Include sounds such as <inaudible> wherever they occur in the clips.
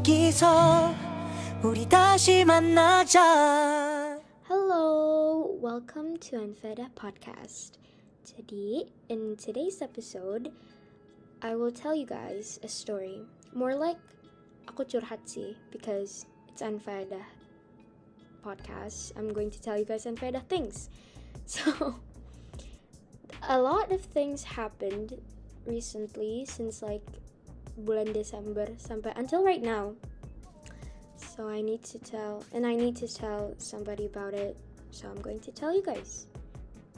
여기서 우리 다시 만나자 Hello, welcome to Unfeda Podcast. Jadi, in today's episode, I will tell you guys a story. More like aku curhat sih, because it's Unfeda Podcast. I'm going to tell you guys Unfeda things. <laughs> So, a lot of things happened recently since like bulan Desember sampai until right now. So I need to tell, and I need to tell somebody about it. So I'm going to tell you guys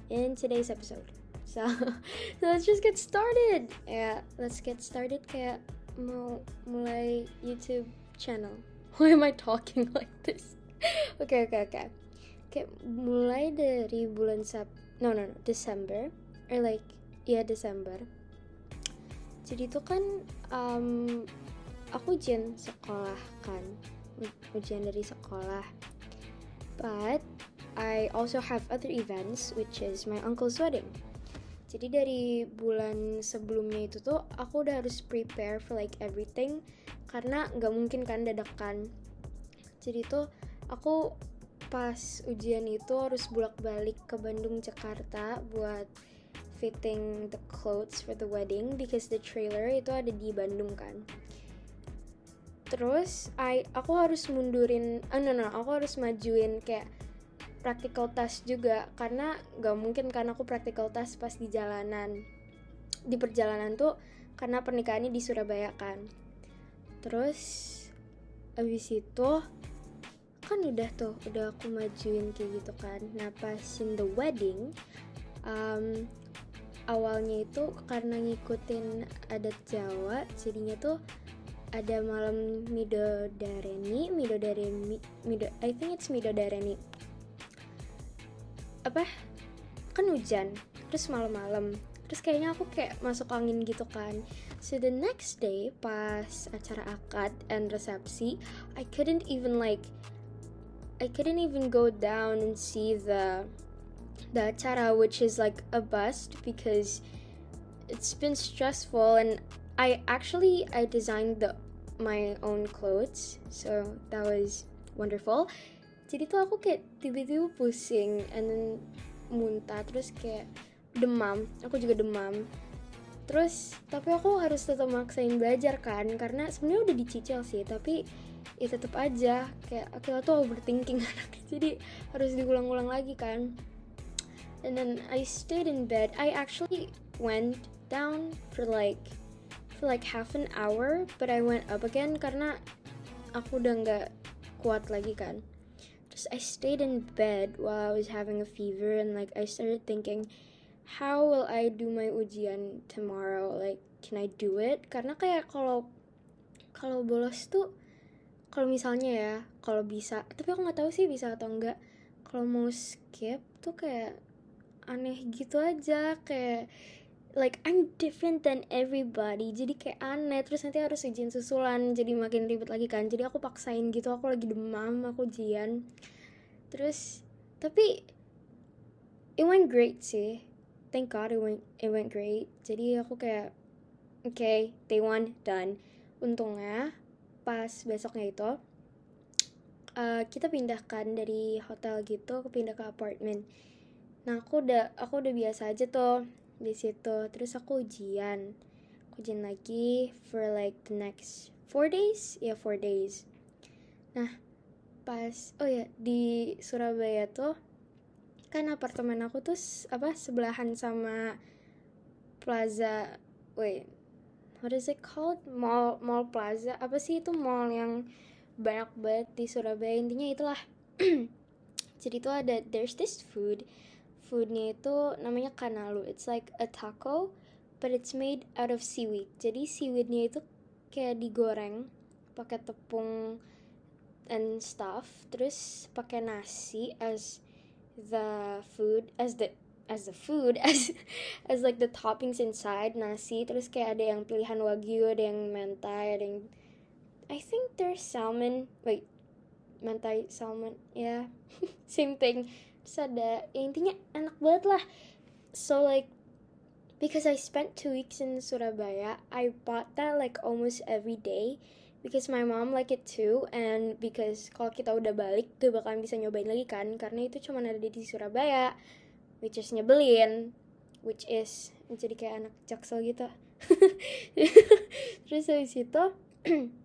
in today's episode. So, <laughs> so let's just get started. Yeah, let's get started. Kayak mau mulai YouTube channel. <laughs> Why am I talking <laughs> like this? okay, okay, okay. Kayak mulai dari bulan Sep, no, no, no, December, or like, yeah, December. Jadi itu kan um, aku ujian sekolah kan, ujian dari sekolah. But I also have other events, which is my uncle's wedding. Jadi dari bulan sebelumnya itu tuh aku udah harus prepare for like everything karena nggak mungkin kan dadakan. Jadi tuh aku pas ujian itu harus bolak-balik ke Bandung Jakarta buat fitting the clothes for the wedding because the trailer itu ada di Bandung kan. Terus I aku harus mundurin, ah no no, aku harus majuin kayak practical test juga karena gak mungkin kan aku practical test pas di jalanan. Di perjalanan tuh karena pernikahannya di Surabaya kan. Terus abis itu kan udah tuh udah aku majuin kayak gitu kan. Nah pas in the wedding um, awalnya itu karena ngikutin adat Jawa jadinya tuh ada malam Midodareni Midodareni Mido I think it's Midodareni. Apa? Kan hujan terus malam-malam. Terus kayaknya aku kayak masuk angin gitu kan. So the next day pas acara akad and resepsi I couldn't even like I couldn't even go down and see the the acara which is like a bust because it's been stressful and I actually I designed the my own clothes so that was wonderful. Jadi tuh aku kayak tiba-tiba pusing and then muntah terus kayak demam aku juga demam. Terus tapi aku harus tetap maksain belajar kan karena sebenarnya udah dicicil sih tapi ya tetap aja kayak aku tuh overthinking <laughs> anak jadi harus diulang-ulang lagi kan and then I stayed in bed. I actually went down for like for like half an hour but I went up again karena aku udah nggak kuat lagi kan. Just I stayed in bed while I was having a fever and like I started thinking how will I do my ujian tomorrow? Like can I do it? Karena kayak kalau kalau bolos tuh kalau misalnya ya kalau bisa tapi aku nggak tahu sih bisa atau enggak kalau mau skip tuh kayak aneh gitu aja kayak like I'm different than everybody. Jadi kayak aneh terus nanti harus ujian susulan jadi makin ribet lagi kan. Jadi aku paksain gitu aku lagi demam aku ujian. Terus tapi it went great sih. Thank god it went it went great. Jadi aku kayak oke okay, day one done. Untungnya pas besoknya itu uh, kita pindahkan dari hotel gitu ke pindah ke apartemen nah aku udah aku udah biasa aja tuh di situ. Terus aku ujian. Aku ujian lagi for like the next four days? Ya yeah, four days. Nah pas oh ya di Surabaya tuh kan apartemen aku tuh apa sebelahan sama plaza wait what is it called? Mall mall plaza. Apa sih itu mall yang banyak banget di Surabaya? Intinya itulah. <clears throat> Jadi tuh ada there's this food foodnya itu namanya kanalu it's like a taco but it's made out of seaweed jadi seaweednya itu kayak digoreng pakai tepung and stuff terus pakai nasi as the food as the as the food <laughs> as as like the toppings inside nasi terus kayak ada yang pilihan wagyu ada yang mentai ada yang I think there's salmon wait mentai salmon yeah. <laughs> same thing terus ada ya intinya enak banget lah. So like because I spent two weeks in Surabaya I bought that like almost every day because my mom like it too. And because kalau kita udah balik gak bakalan bisa nyobain lagi kan karena itu cuma ada di Surabaya which is nyebelin which is jadi kayak anak jaksel gitu. <laughs> Terus habis itu <clears throat>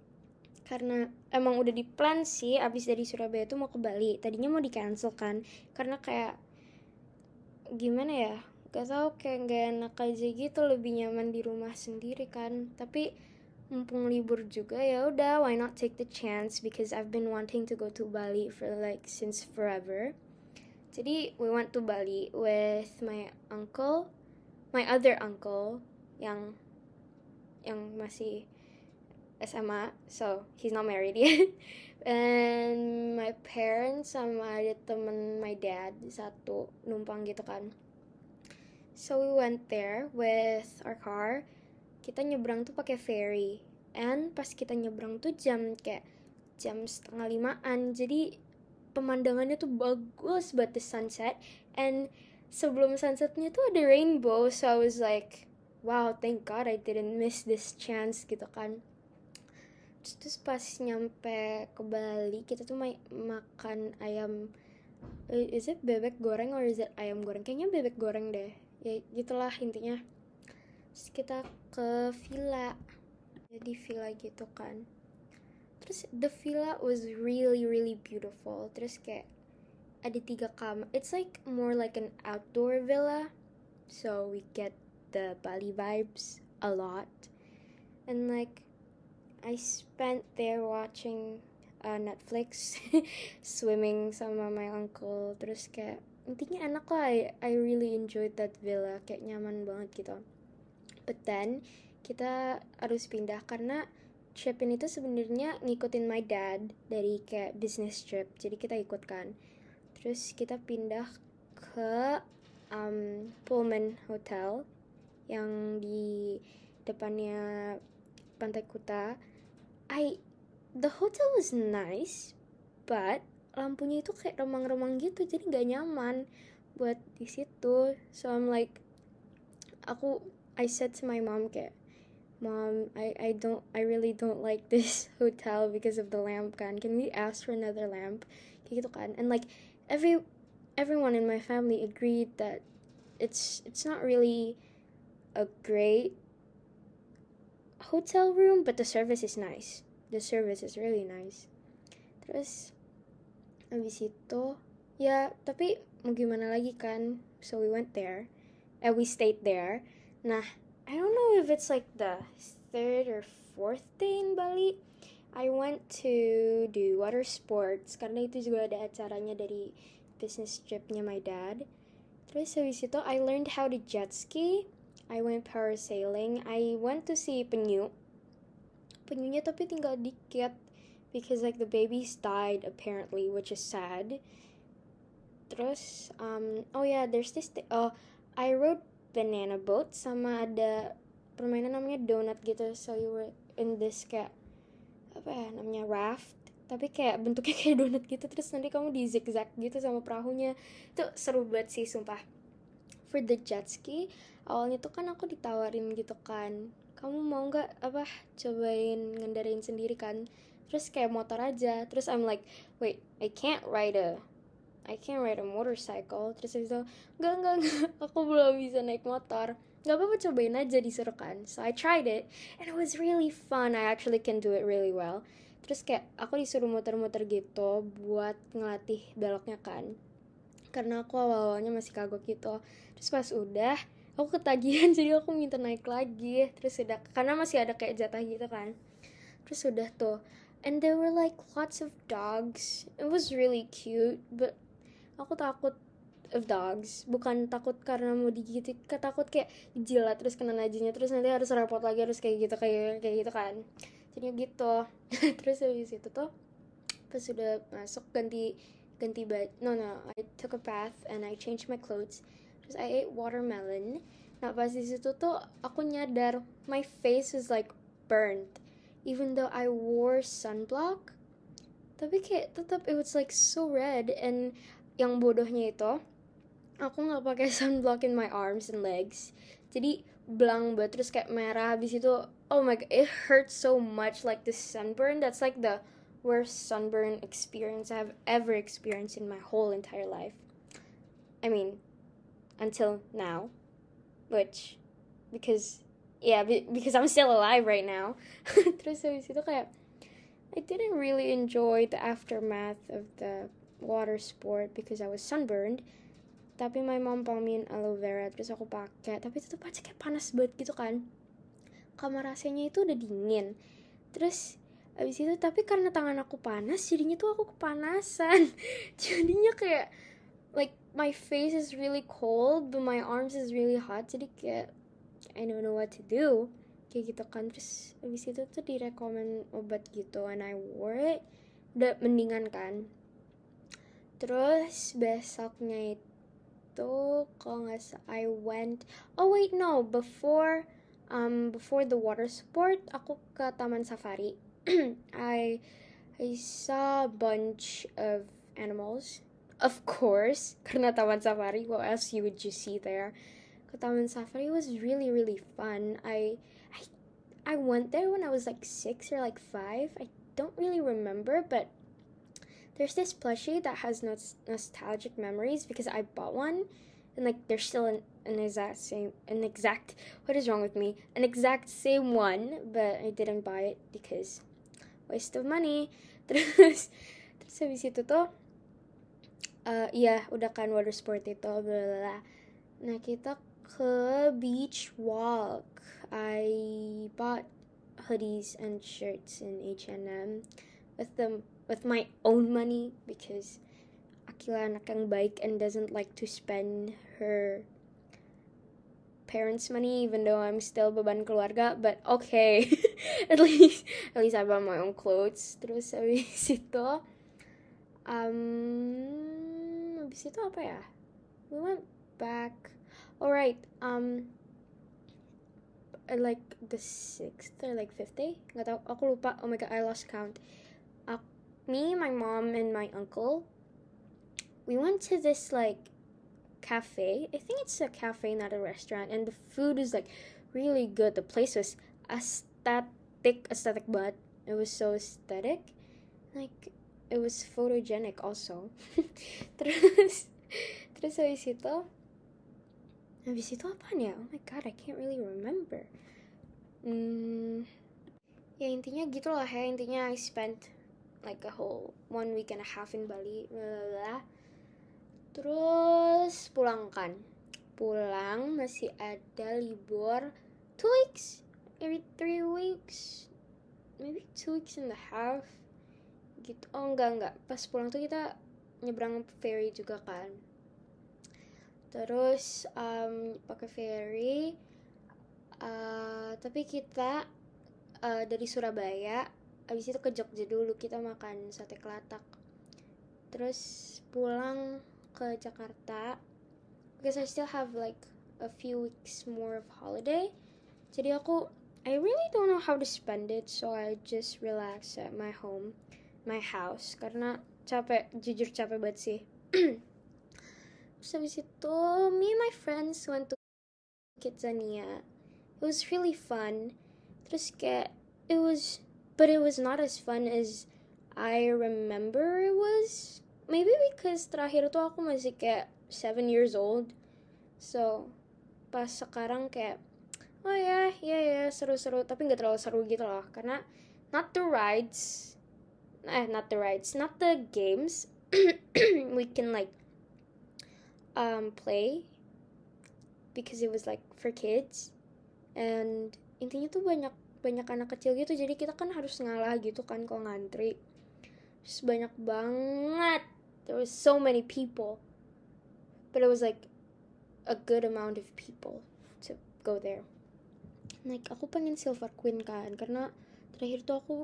karena emang udah di plan sih abis dari Surabaya tuh mau ke Bali. Tadinya mau di cancel kan karena kayak gimana ya gak tau kayak gak enak aja gitu lebih nyaman di rumah sendiri kan. Tapi mumpung libur juga ya udah why not take the chance? Because I've been wanting to go to Bali for like since forever. Jadi we went to Bali with my uncle my other uncle yang yang masih SMA so he's not married yet. <laughs> And my parents sama ada temen my dad satu numpang gitu kan. So we went there with our car. Kita nyebrang tuh pakai ferry. And pas kita nyebrang tuh jam kayak jam setengah limaan. Jadi pemandangannya tuh bagus buat the sunset. And sebelum sunsetnya tuh ada rainbow. So I was like wow thank god I didn't miss this chance gitu kan terus, pas nyampe ke Bali kita tuh ma makan ayam eh, is it bebek goreng or is it ayam goreng? Kayaknya bebek goreng deh. Ya gitulah intinya. Terus kita ke villa. Jadi villa gitu kan. Terus the villa was really really beautiful. Terus kayak ada tiga kamar it's like more like an outdoor villa. So we get the Bali vibes a lot. And like I spent there watching uh, Netflix <laughs> swimming sama my uncle terus kayak intinya enak lah I, I really enjoyed that villa kayak nyaman banget gitu. But then kita harus pindah karena trip ini tuh sebenarnya ngikutin my dad dari kayak business trip jadi kita ikut kan. Terus kita pindah ke um, Pullman Hotel yang di depannya Pantai I the hotel was nice but lampunya itu kayak remang-remang gitu jadi nggak nyaman buat di situ. So I'm like aku I said to my mom kayak mom I, I don't I really don't like this <laughs> hotel because of the lamp kan. Can we ask for another lamp? Kayak gitu kan. And like every everyone in my family agreed that it's it's not really a great hotel room but the service is nice the service is really nice terus habis itu ya tapi mau gimana lagi kan so we went there and we stayed there nah I don't know if it's like the third or fourth day in Bali. I went to do water sports karena itu juga ada acaranya dari business tripnya my dad. Terus habis itu I learned how to jet ski. I went parasailing. I went to see penyu. Penyunya tapi tinggal dikit because like the babies died apparently, which is sad. Terus um oh yeah, there's this oh I rode banana boat sama ada permainan namanya donut gitu so you were in this kayak apa ya namanya raft tapi kayak bentuknya <laughs> kayak donut gitu terus nanti kamu di zigzag gitu sama perahunya itu seru banget sih sumpah for the jet ski awalnya tuh kan aku ditawarin gitu kan kamu mau nggak apa cobain ngendarain sendiri kan? Terus kayak motor aja terus I'm like wait I can't ride a I can't ride a motorcycle. Terus itu enggak enggak enggak aku belum bisa naik motor. Nggak apa-apa cobain aja disuruh kan. So I tried it and it was really fun. I actually can do it really well. Terus kayak aku disuruh muter-muter gitu buat ngelatih beloknya kan karena aku awal-awalnya masih kagok gitu. Terus pas udah aku ketagihan <laughs> jadi aku minta naik lagi. Terus udah karena masih ada kayak jatah gitu kan. Terus udah tuh and there were like lots of dogs. It was really cute but aku takut of dogs. Bukan takut karena mau digigit takut kayak jilat terus kena najinya terus nanti harus repot lagi harus kayak gitu kayak kayak gitu kan. Jadi gitu. <laughs> Terus habis itu tuh pas sudah masuk ganti ganti baju no no I took a bath and I changed my clothes. Terus I ate watermelon. Nah pas di situ tuh aku nyadar my face was like burnt even though I wore sunblock tapi kayak tetap it was like so red. And yang bodohnya itu aku nggak pakai <laughs> sunblock in my arms and legs. Jadi belang banget. Terus kayak merah. Habis itu oh my god, it hurts so much. Like the sunburn. That's like the worst sunburn experience I've ever experienced in my whole entire life. I mean, until now, which because yeah, because I'm still alive right now. <laughs> I didn't really enjoy the aftermath of the water sport because I was sunburned. Tapi my mom pamin aloe vera terus aku pakai, tapi tetap aja kayak panas banget gitu kan. Kamar AC-nya itu udah dingin. Terus abis itu tapi karena tangan aku panas jadinya tuh aku kepanasan. <laughs> jadinya kayak like my face is really cold but my arms is really hot. Jadi kayak I don't know what to do. Kayak gitu kan. Terus abis itu tuh direkomend obat gitu and I wore it. Udah mendingan kan. Terus besoknya itu kalau nggak I went oh wait no. Before um before the water sport aku ke taman safari <clears throat> I I saw a bunch of animals. Of course karena taman safari what else you would you see there? Ke taman safari was really really fun. I I I went there when I was like six or like five. I don't really remember but there's this plushie that has no nostalgic memories because I bought one and like there's still an, an exact same an exact what is wrong with me? An exact same one but I didn't buy it because waste of money. <laughs> Terus terus habis itu tuh uh, iya udah kan water sport itu bla nah kita ke beach walk. I bought hoodies and shirts in H&M with them with my own money because Akila anak yang baik and doesn't like to spend her parents' money even though I'm still beban keluarga but okay. <laughs> At least at least I bought my own clothes. Terus habis <laughs> itu um habis itu apa ya? We went back. Alright um like the sixth or like fifth day? Nggak tahu aku lupa. Oh my god I lost count. Me, my mom, and my uncle, we went to this like cafe. I think it's a cafe, not a restaurant, and the food is like really good. The place was aesthetic, aesthetic, but it was so aesthetic. Like it was photogenic also. <laughs> terus terus habis itu habis itu apa ya? Oh my god, I can't really remember. Hmm, ya intinya gitulah ya intinya I spent like a whole one week and a half in Bali blah, terus pulang kan pulang masih ada libur two weeks every three weeks maybe two weeks and a half gitu. Oh enggak enggak. Pas pulang tuh kita nyebrang ferry juga kan. Terus um, pakai ferry uh, tapi kita uh, dari Surabaya abis itu ke Jogja dulu. Kita makan sate kelatak. Terus pulang ke Jakarta because I still have like a few weeks more of holiday. Jadi aku I really don't know how to spend it so I just relax at my home my house. Karena capek jujur capek banget sih. <clears throat> Terus habis itu me and my friends went to Kidzania. It was really fun. Terus kayak it was but it was not as fun as I remember it was. Maybe because terakhir tuh aku masih kayak seven years old. So pas sekarang kayak oh ya ya ya seru-seru tapi nggak terlalu seru gitu loh. Karena not the rides eh not the rides not the games <coughs> we can like um play because it was like for kids. And intinya tuh banyak banyak anak kecil gitu. Jadi kita kan harus ngalah gitu kan kalau ngantri. Terus banyak banget there was so many people but it was like a good amount of people to go there. Like aku pengen silver queen kan karena terakhir tuh aku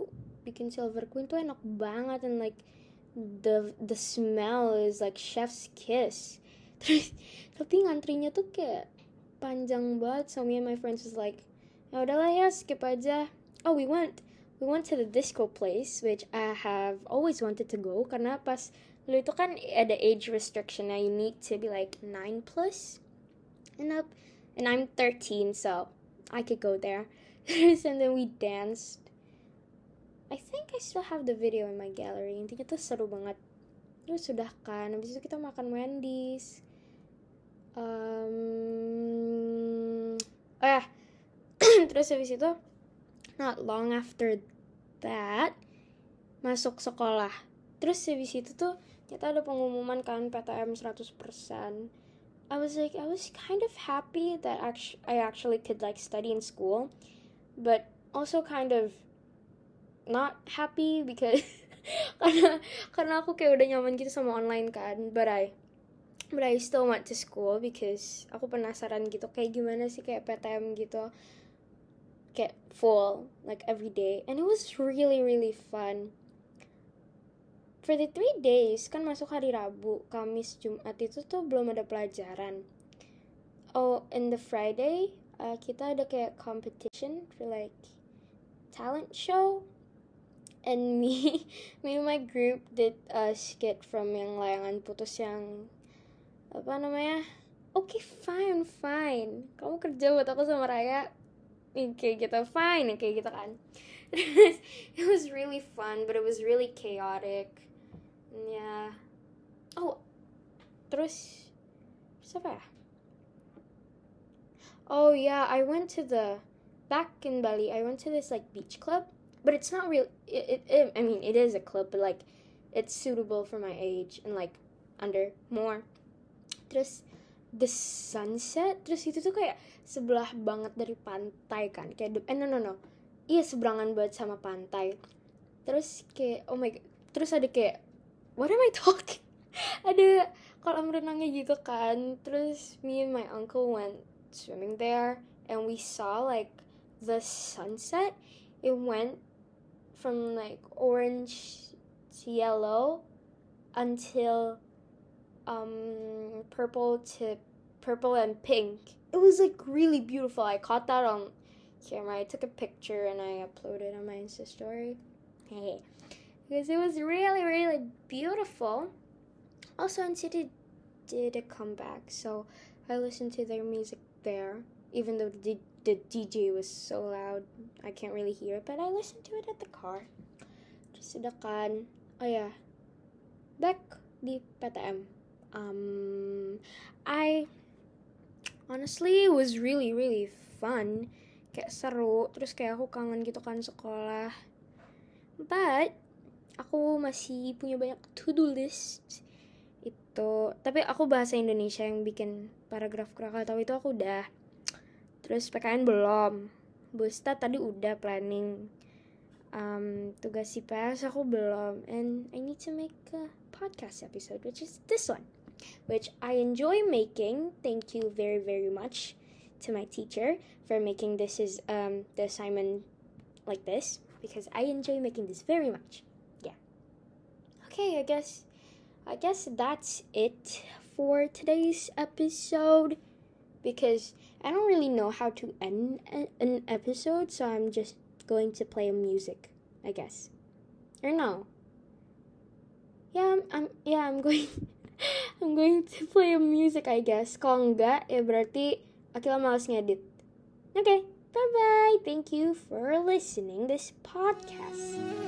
bikin silver queen tuh enak banget and like the the smell is like chef's kiss. <laughs> Terus tapi ngantrinya tuh kayak panjang banget. So me and my friends was like ya udahlah ya skip aja. Oh we went we went to the disco place which I have always wanted to go karena pas lu itu kan ada age restriction you need to be like 9 plus and up. And I'm 13 so I could go there. <laughs> And then we danced. I think I still have the video in my gallery. Intinya tuh seru banget. Terus sudah kan habis itu kita makan Wendy's. Um, eh <clears throat> terus habis itu not long after that masuk sekolah. Terus habis itu tuh kita ada pengumuman kan PTM 100% I was like I was kind of happy that actu- I actually could like study in school but also kind of not happy because <laughs> karena karena aku kayak udah nyaman gitu sama online kan but I but I still went to school because aku penasaran gitu kayak gimana sih kayak PTM gitu kayak full like every day. And it was really really fun three days kan masuk hari Rabu Kamis Jumat itu tuh belum ada pelajaran. Oh in the Friday uh, kita ada kayak competition for like talent show. And <laughs> me me and my group did a skit from yang layangan putus yang apa namanya? Oke okay, fine fine. Kamu kerja buat aku sama Raya. Kayak gitu fine kayak gitu kan. <laughs> It was really fun but it was really chaotic yeah oh terus siapa ya? Oh yeah I went to the back in Bali I went to this like beach club but it's not real it, it, it I mean it is a club but like it's suitable for my age and like under more. Terus the sunset terus itu tuh kayak sebelah banget dari pantai kan kayak eh no no no. Iya seberangan banget sama pantai. Terus kayak oh my god terus ada kayak what am I talking <laughs> ada kolam renangnya gitu kan. Terus me and my uncle went swimming there and we saw like the sunset. It went from like orange to yellow until um purple to purple and pink. It was like really beautiful. I caught that on camera. I took a picture and i uploaded on my insta story. Hey because it was really really beautiful. Also NCT did a comeback so i listened to their music there even though the, the dj was so loud i can't really hear it but i listened to it at the car. Terus udah kan oh yeah. back di PTM um I honestly was really really fun. Kayak seru. Terus kayak aku kangen gitu kan sekolah. But aku masih punya banyak to do list itu. Tapi aku bahasa Indonesia yang bikin paragraf Krakatau itu aku udah. Terus PKN belum. Busta tadi udah planning um, tugas IPS aku belum. And I need to make a podcast episode which is this one which I enjoy making. Thank you very, very much to my teacher for making this is um, the assignment like this because I enjoy making this very much. Okay, I guess I guess that's it for today's episode because I don't really know how to end an episode, so I'm just going to play music, I guess. Or no. Yeah, I'm, I'm yeah, I'm going <laughs> I'm going to play a music I guess. Kalau enggak ya berarti Akila malas ngedit. Okay, bye bye. Thank you for listening this podcast.